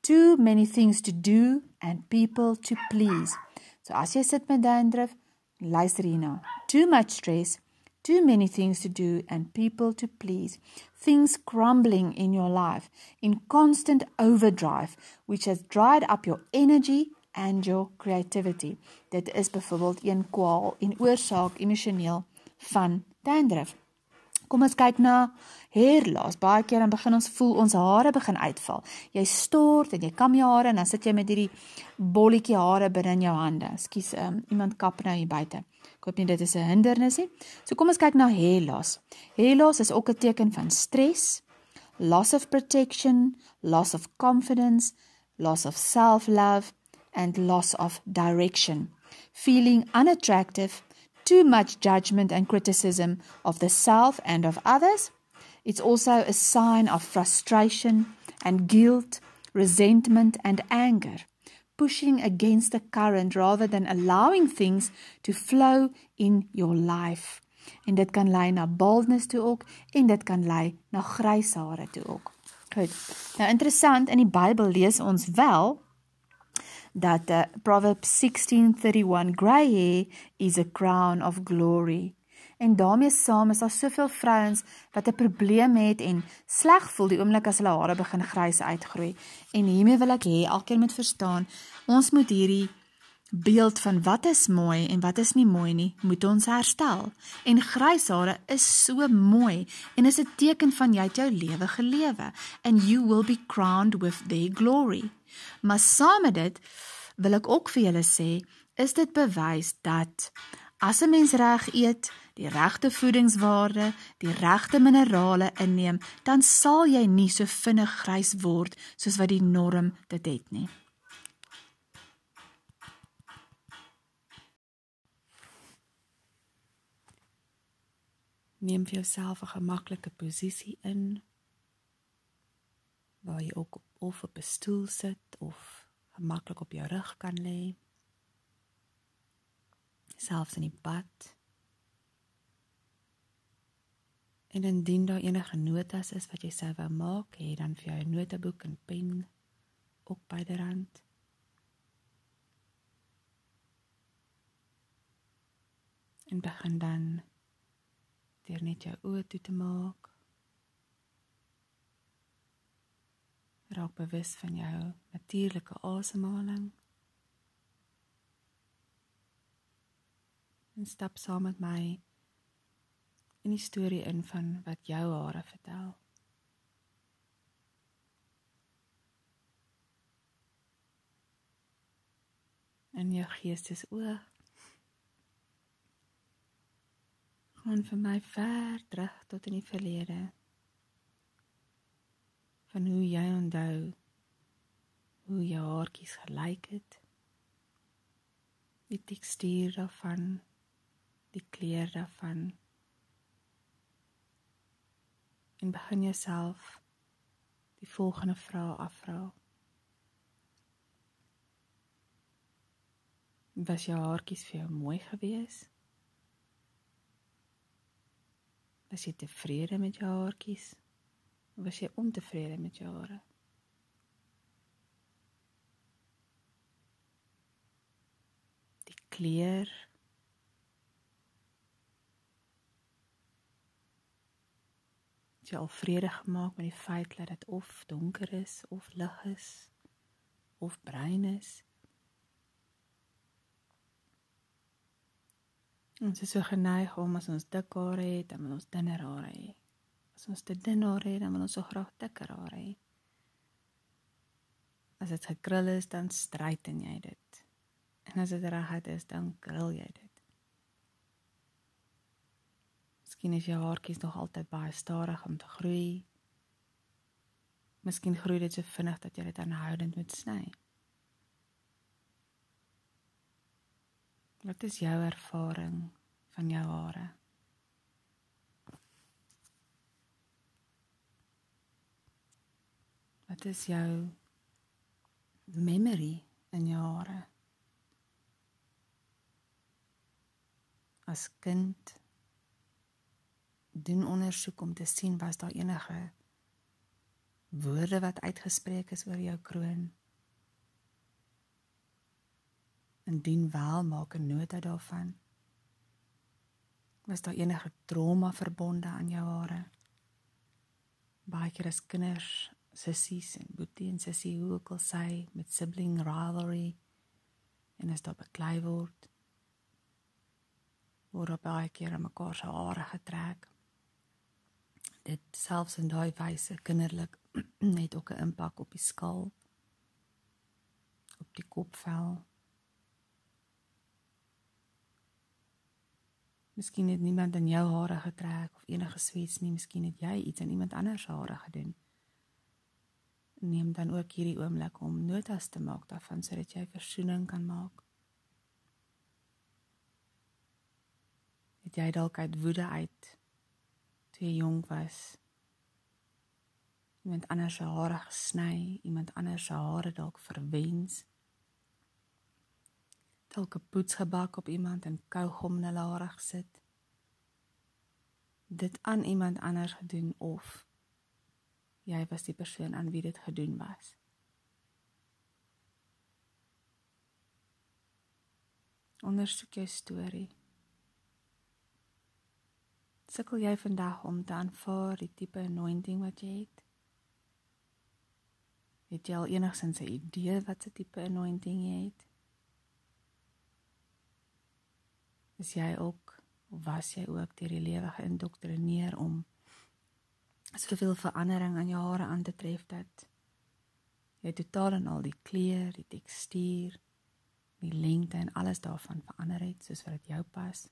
too many things to do and people to please. So as jy sit met dandruff, luister hierna. Too much stress, too many things to do and people to please. Things crumbling in your life in constant overdrive, which has dried up your energy your creativity. Dit is byvoorbeeld een kwaal en oorsaak emosioneel van dandruff. Kom ons kyk na hair loss. Baie keer dan begin ons voel ons hare begin uitval. Jy stort en jy kam jou hare en dan sit jy met hierdie bolletjie hare binne in jou hande. Ekskuus, um, iemand kap nou hier buite. Ek hoop nie dit is 'n hindernis nie. So kom ons kyk na hair loss. Hair loss is ook 'n teken van stres, loss of protection, loss of confidence, loss of self-love and loss of direction. Feeling unattractive too much judgment and criticism of the self and of others. It's also a sign of frustration and guilt, resentment and anger, pushing against the current rather than allowing things to flow in your life. En dit kan lei na baldness toe ook en dit kan lei na grys hare toe ook. Goed. Nou interessant in die Bybel lees ons wel dat uh, Proverbs 16:31 gray hair is a crown of glory. En daarmee saam is daar soveel vrouens wat 'n probleem het en sleg voel die oomblik as hulle hare begin grys uitgroei. En hiermee wil ek hê elkeen moet verstaan, ons moet hierdie beeld van wat is mooi en wat is nie mooi nie, moet ons herstel. En grys hare is so mooi en is 'n teken van jy het jou lewe gelewe and you will be crowned with their glory. Maar saam met dit wil ek ook vir julle sê, is dit bewys dat as 'n mens reg eet, die regte voedingswaarde, die regte minerale inneem, dan sal jy nie so vinnig grys word soos wat die norm dit het nie. Neem vir jouself 'n gemaklike posisie in waar jy ook of op 'n stoel sit of gemaklik op jou rug kan lê. Selfs in die bad. En indien daar enige notas is wat jy sou wou maak, hê dan vir jou 'n noteboek en pen op byderhand. En begin dan deur net jou oë toe te maak. Raak bewus van jou natuurlike asemhaling. En stap saam met my in die storie in van wat jou hare vertel. En jou geestes gaan vir my ver terug tot in die verlede. Van hoe jy onthou hoe jou haartjies gelyk het. Die tekstuur daarvan die kleur daarvan. En begin jouself die volgende vraag afvra. Was jou haartjies vir jou mooi geweest was jy tevrede met jou haartjies was jy ontevrede met jou hare? Die kleur jy al vrede gemaak met die feit dat dit of donker is of lig is of bruin is. Ons is so geneig om as ons dik hare het, dan wil ons dunner hare hê. As ons te dun hare het, dan wil ons so graag dikker hare hê. As dit gekrul is, dan stryd jy dit. En as dit reguit is, dan krul jy dit. Miskien is jou haartjies nog altyd baie stadig om te groei. Miskien groei dit so vinnig dat jy dit aanhoudend moet sny. Wat is jou ervaring van jou hare? Wat is jou memory in jou hare? As kind doen ondersoek om te sien was daar enige woorde wat uitgespreek is oor jou kroon Indien wel maak 'n nota daarvan. Was daar enige trauma verbonde aan jou hare? Baie keer as kinders, sissies en boetie en sissie hoe ook al sê met sibling rivalry en as dit beklei word word op baie keer mekaar se hare getrek. Dit selfs in daai wyse kinderlik net ook 'n impak op die skaal op die kopvel. Miskien het niemand in jou hare getrek of enige sweets nie, miskien het jy iets aan iemand anders se hare gedoen. Neem dan ook hierdie oomblik om notas te maak daarvan sodat jy versoening kan maak. Het jy dalk uit woede uit toe jy jonk was iemand anders se hare gesny, iemand anders se hare dalk verwens. Dalk 'n poets gebak op iemand en kougom in hulle hare gesit. Dit aan iemand anders gedoen of jy was die persoon aan wie dit gedoen was. Ondersoek jou storie. Sukkel jy vandag om te aanvaar die tipe anointing wat jy het? Het jy al enigsins 'n idee wat se tipe anointing jy het? Is jy ook of was jy ook deur die lewe geïndoktrineer om soveel verandering aan jou hare aan te tref dat jy totaal en al die kleur, die tekstuur, die lengte en alles daarvan verander het soos wat dit jou pas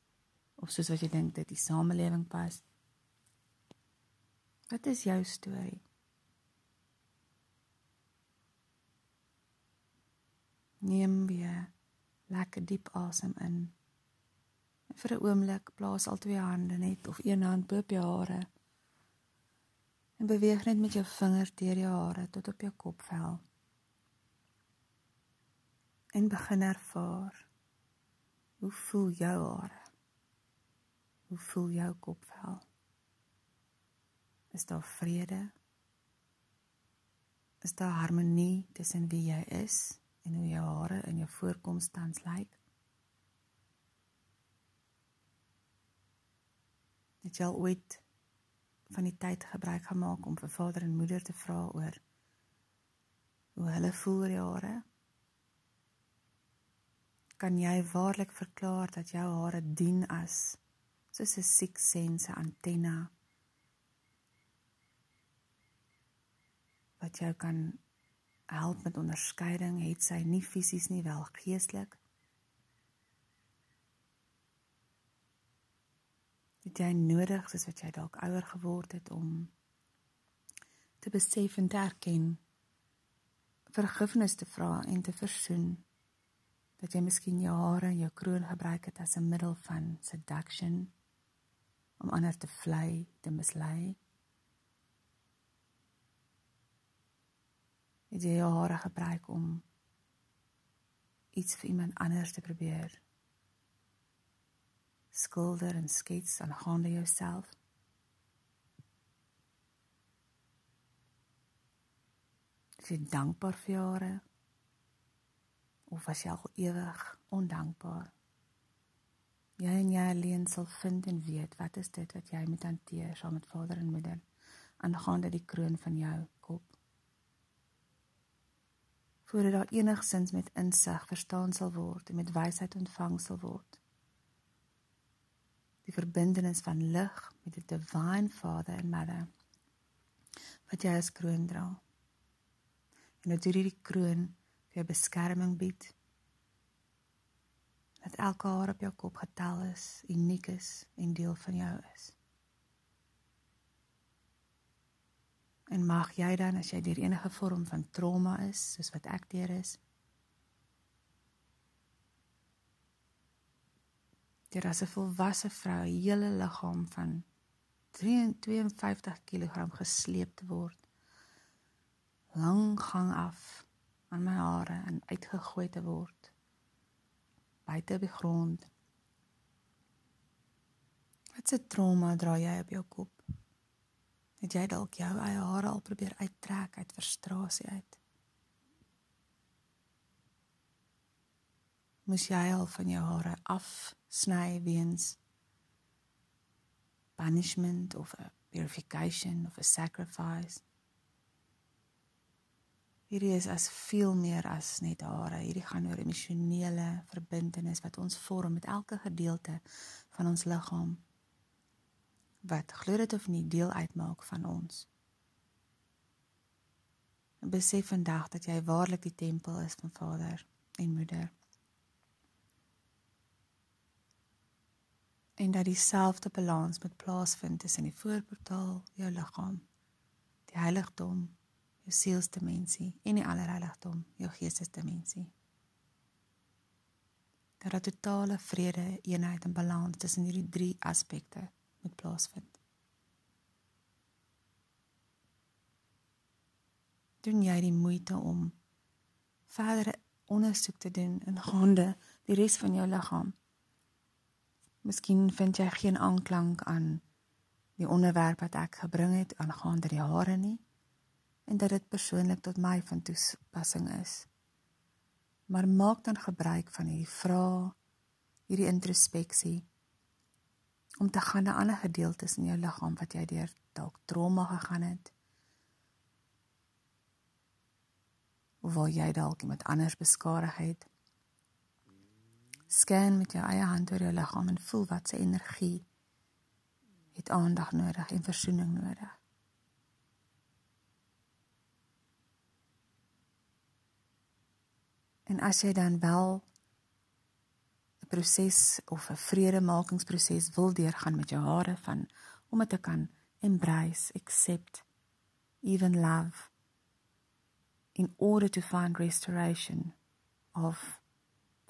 of soos wat jy dink dit die samelewing pas? Wat is jou storie? Neem weer lekker diep asem in. Vir 'n oomblik plaas al twee hande net of een hand bo op jou hare. En beweeg net met jou vingers deur jou hare tot op jou kopvel. En begin ervaar. Hoe voel jou hare? Hoe voel jou kopvel? Is daar vrede? Is daar harmonie tussen wie jy is? en hoe jou hare in jou voorkoms tans lyk. Het jy al ooit van die tyd gebruik gemaak om vir vader en moeder te vra oor hoe hulle voel oor jou hare? Kan jy waarlik verklaar dat jou hare dien as soos 'n six sense antenne wat jou kan help met onderskeiding, het sy nie fisies nie wel geestelik. Dit jy nodig soos wat jy dalk ouer geword het om te besef en te erken vergifnis te vra en te versoen dat jy miskien jou hare en jou kroon gebruik het as 'n middel van seduction om ander te vlei, te mislei. het jy jou hare gebruik om iets vir iemand anders te probeer skilder en skets aangaande jouself. Is jy dankbaar vir jou hare of was jy al ewig ondankbaar? Jy en jy alleen sal vind en weet wat is dit wat jy moet hanteer saam met vader en moeder aangaande die kroon van jou kop. Voordat daar enigsins met insig verstaan sal word en met wysheid ontvang sal word. Die verbintenis van lig met die divine Father en Mother wat jy as kroon dra. En dat hierdie kroon vir jou beskerming bied. Dat elke haar op jou kop getel is, uniek is en deel van jou is. En mag jy dan as jy deur enige vorm van trauma is, soos wat ek deur is, deur as 'n volwasse vrou 'n hele liggaam van 52 kg gesleep te word, lang gang af aan my hare en uitgegooi te word buite op die grond se trauma dra jy op jou kop? Het jy dalk jou eie hare al probeer uittrek uit frustrasie uit? Moes jy al van jou hare afsny weens punishment of a purification of a sacrifice? Hierdie is as veel meer as net hare. Hierdie gaan oor emosionele verbintenis wat ons vorm met elke gedeelte van ons liggaam wat glo dit of nie deel uitmaak van ons. Besef vandag dat jy waarlik die tempel is van Vader en Moeder. En dat dieselfde balans moet plaasvind tussen die voorportaal, jou liggaam, die heiligdom jou sielsdimensie en die allerheiligdom, jou geestesdimensie. Dat daar totale vrede, eenheid en balans tussen hierdie drie aspekte moet plaasvind. Doen jy die moeite om verdere ondersoek te doen in gaande die res van jou liggaam? Miskien vind jy geen aanklank aan die onderwerp wat ek gebring het aangaande die hare nie en dat dit persoonlik tot my van toepassing is. Maar maak dan gebruik van hierdie vrae, hierdie introspeksie om te gaan na ander gedeeltes in jou liggaam wat jy deur dalk trauma gegaan het. Of waar jy dalk iemand anders beskadig het. Scan met jou eie hand oor jou liggaam en voel wat se energie het aandag nodig en versoening nodig. En as jy dan wel 'n proses of 'n vredemakingsproses wil deurgaan met jou hare van om dit te kan embrace, accept, even love in order to find restoration of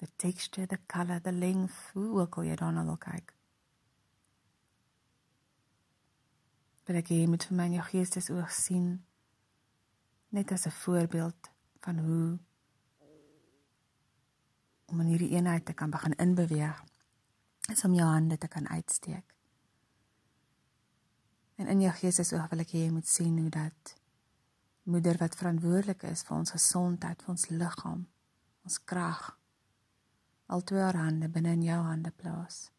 the texture, the color, the length, hoe ook al jy daarna wil kyk. Wil ek jy moet vir my jou geestesoog sien net as 'n voorbeeld van hoe om in hierdie eenheid te kan begin inbeweeg is om jou hande te kan uitsteek. En in jou gees is oog wil ek hê jy moet sien hoe dat moeder wat verantwoordelik is vir ons gesondheid, vir ons liggaam, ons krag al twee haar hande binne in jou hande plaas.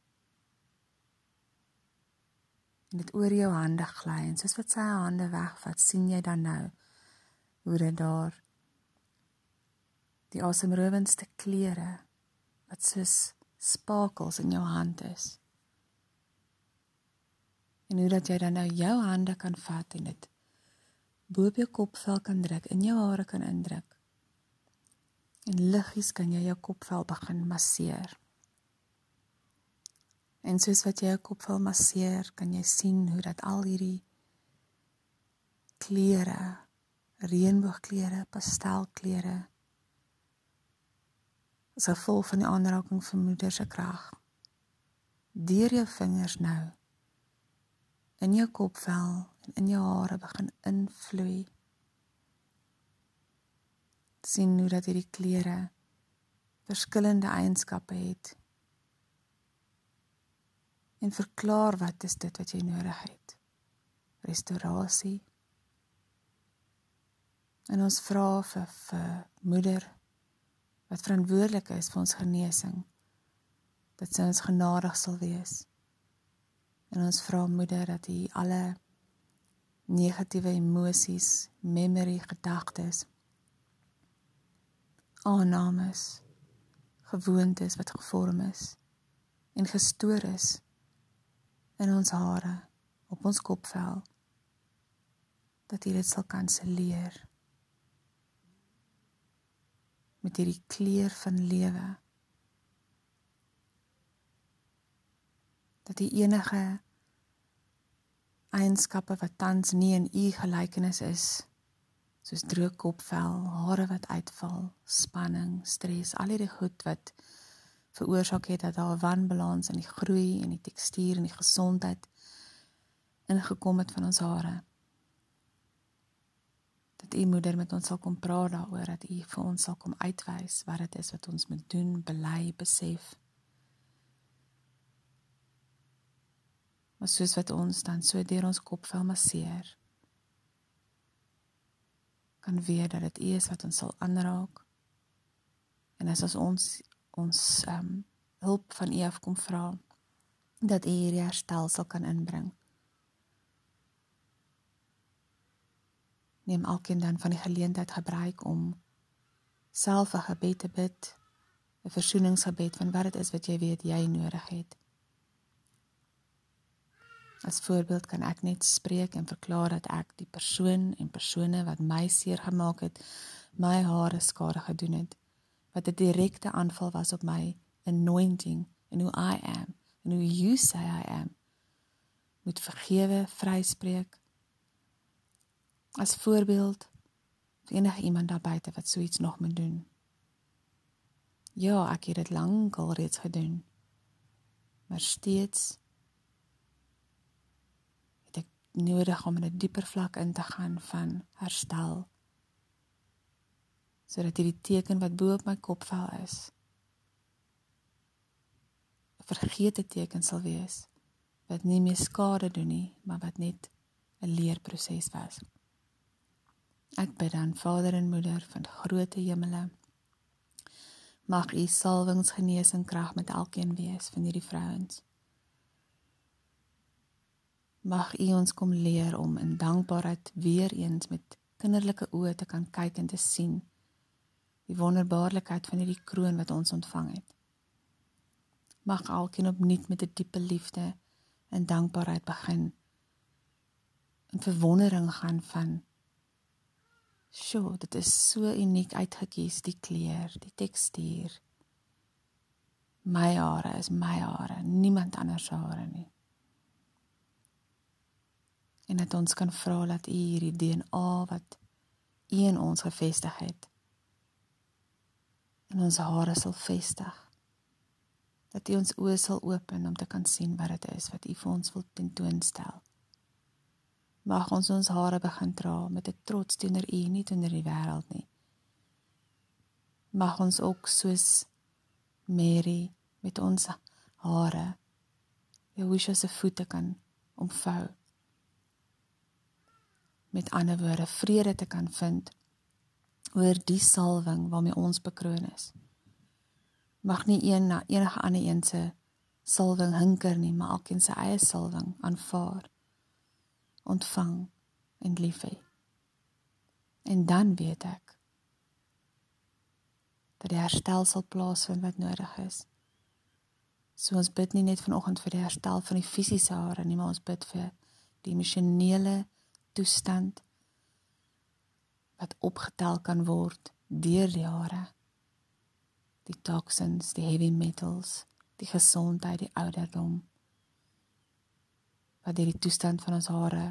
En dit oor jou hande gly en soos wat sy haar hande wegvat, sien jy dan nou hoe dit daar die asemrowendste kleure wat soos spakels in jou hand is. En hoe dat jy dan nou jou hande kan vat en dit bo op jou kopvel kan druk, in jou hare kan indruk. En liggies kan jy jou kopvel begin masseer. En soos wat jy jou kopvel masseer, kan jy sien hoe dat al hierdie kleure, reënboogkleure, pastelkleure as gevolg van die aanraking van moeder se krag. Deur jou vingers nou in jou kopvel en in jou hare begin invloei. Sien hoe dat hierdie kleure verskillende eienskappe het. En verklaar wat is dit wat jy nodig het? Restaurasie. En ons vra vir, vir moeder wat verantwoordelik is vir ons genesing. Dat sy ons genadig sal wees. En ons vra Moeder dat U alle negatiewe emosies, memory, gedagtes, aannames, gewoontes wat gevorm is en gestoor is in ons hare, op ons kopvel, dat U dit sal kanselleer met hierdie kleur van lewe. Dat die enige eienskappe wat tans nie in u gelykenis is, soos droë kopvel, hare wat uitval, spanning, stres, al hierdie goed wat veroorsaak het dat daar 'n wanbalans in die groei en die tekstuur en die gesondheid ingekom het van ons hare dat u moeder met ons sal kom praat daaroor dat u vir ons sal kom uitwys wat dit is wat ons moet doen, bely, besef. Maar soos wat ons dan so deur ons kop vel masseer, kan weet dat dit is wat ons sal aanraak. En as ons ons ons ehm um, hulp van U af kom vra, dat U hierdie herstel sal kan inbring. Neem alkeen dan van die geleentheid gebruik om self 'n gebed te bid, 'n versoeningsgebed van wat dit is wat jy weet jy nodig het. As voorbeeld kan ek net spreek en verklaar dat ek die persoon en persone wat my seer gemaak het, my hare skade gedoen het, wat 'n direkte aanval was op my anointing and who I am and who you say I am, moet vergewe, vryspreek as voorbeeld vir enige iemand daar buite wat so iets nog moet doen. Ja, ek het dit lank al reeds gedoen. Maar steeds nodig om in 'n dieper vlak in te gaan van herstel. Sodat hierdie teken wat bo op my kopvel is, 'n vergete teken sal wees wat nie meer skade doen nie, maar wat net 'n leerproses was. Ek bid dan Vader en Moeder van groote hemele. Mag U salwings genesing krag met elkeen wees van hierdie vrouens. Mag U ons kom leer om in dankbaarheid weer eens met kinderlike oë te kan kyk en te sien die wonderbaarlikheid van hierdie kroon wat ons ontvang het. Mag elkeen opnuut met 'n diepe liefde en dankbaarheid begin. In verwondering gaan van Sjoe, dit is so uniek uitgekies die kleur, die tekstuur. My hare is my hare, niemand anders se hare nie. En dat ons kan vra dat U hierdie DNA wat U in ons gevestig het, in ons hare sal vestig. Dat U ons oë sal open om te kan sien wat dit is wat U vir ons wil tentoonstel mag ons ons hare begin dra met 'n trots teenoor U, nie teenoor die wêreld nie. Mag ons ook soos Mary met ons hare Jehovah se voete kan omvou. Met ander woorde, vrede te kan vind oor die salwing waarmee ons bekroon is. Mag nie een na enige ander een se salwing hinker nie, maar elkeen se eie salwing aanvaar ontvang en lief hê. En dan weet ek dat die herstel sal plaasvind wat nodig is. So ons bid nie net vanoggend vir die herstel van die fisiese hare nie, maar ons bid vir die emosionele toestand wat opgetel kan word deur die hare. Die toksins, die heavy metals, die gesondheid, die ouderdom wat deur die toestand van ons hare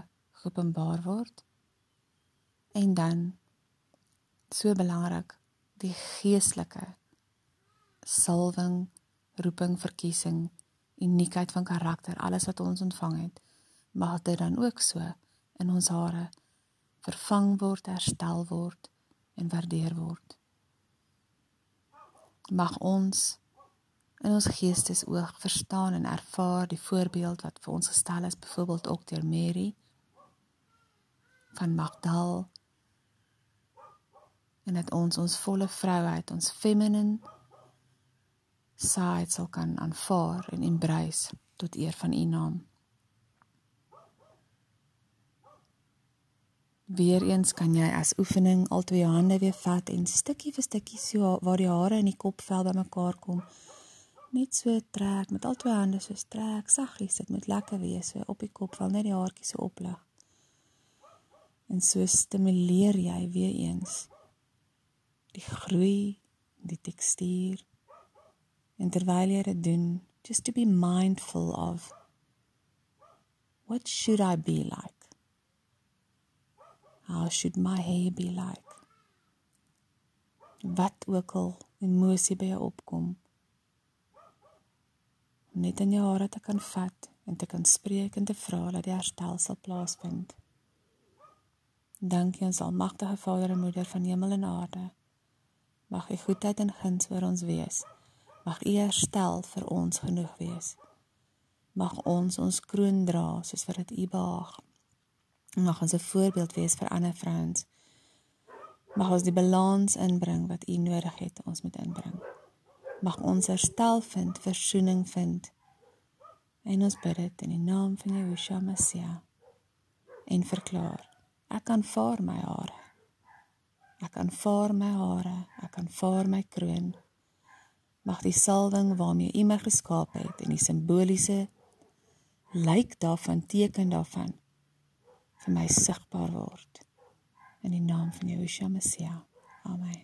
geopenbaar word. En dan so belangrik, die geestelike salwing, roeping, verkiesing, uniekheid van karakter, alles wat ons ontvang het, mag dit dan ook so in ons hare vervang word, herstel word en waardeer word. Mag ons in ons geestesoog verstaan en ervaar die voorbeeld wat vir ons gestel is byvoorbeeld ook deur Mary van Magdal en dat ons ons volle vrouheid ons feminine side sal kan aanvaar en embrace tot eer van u naam Weereens kan jy as oefening al twee hande weer vat en stukkie vir stukkie so waar die hare in die kopvel bymekaar kom net so trek met al twee hande so trek saggies dit moet lekker wees so op die kop val net die haartjies so oplig. En so stimuleer jy weer eens die groei die tekstuur. En terwyl jy dit doen just to be mindful of what should i be like how should my hair be like wat ook al emosie by jou opkom om net in jou hare te kan vat en te kan spreek en te vra dat die herstel sal plaasvind. Dankie ons almagtige Vader en Moeder van hemel en aarde. Mag U goedheid en guns oor ons wees. Mag U herstel vir ons genoeg wees. Mag ons ons kroon dra soos wat dit U behaag. Mag ons 'n voorbeeld wees vir ander vrouens. Mag ons die balans inbring wat U nodig het ons moet inbring. Mag ons herstel vind, versoening vind. En ons bid dit in die naam van Yeshua Messia en verklaar: Ek aanvaar my hare. Ek aanvaar my hare, ek aanvaar my kroon. Mag die salwing waarmee U my geskaap het en die simboliese lyk daarvan teken daarvan vir my sigbaar word. In die naam van Yeshua Messia. Amen.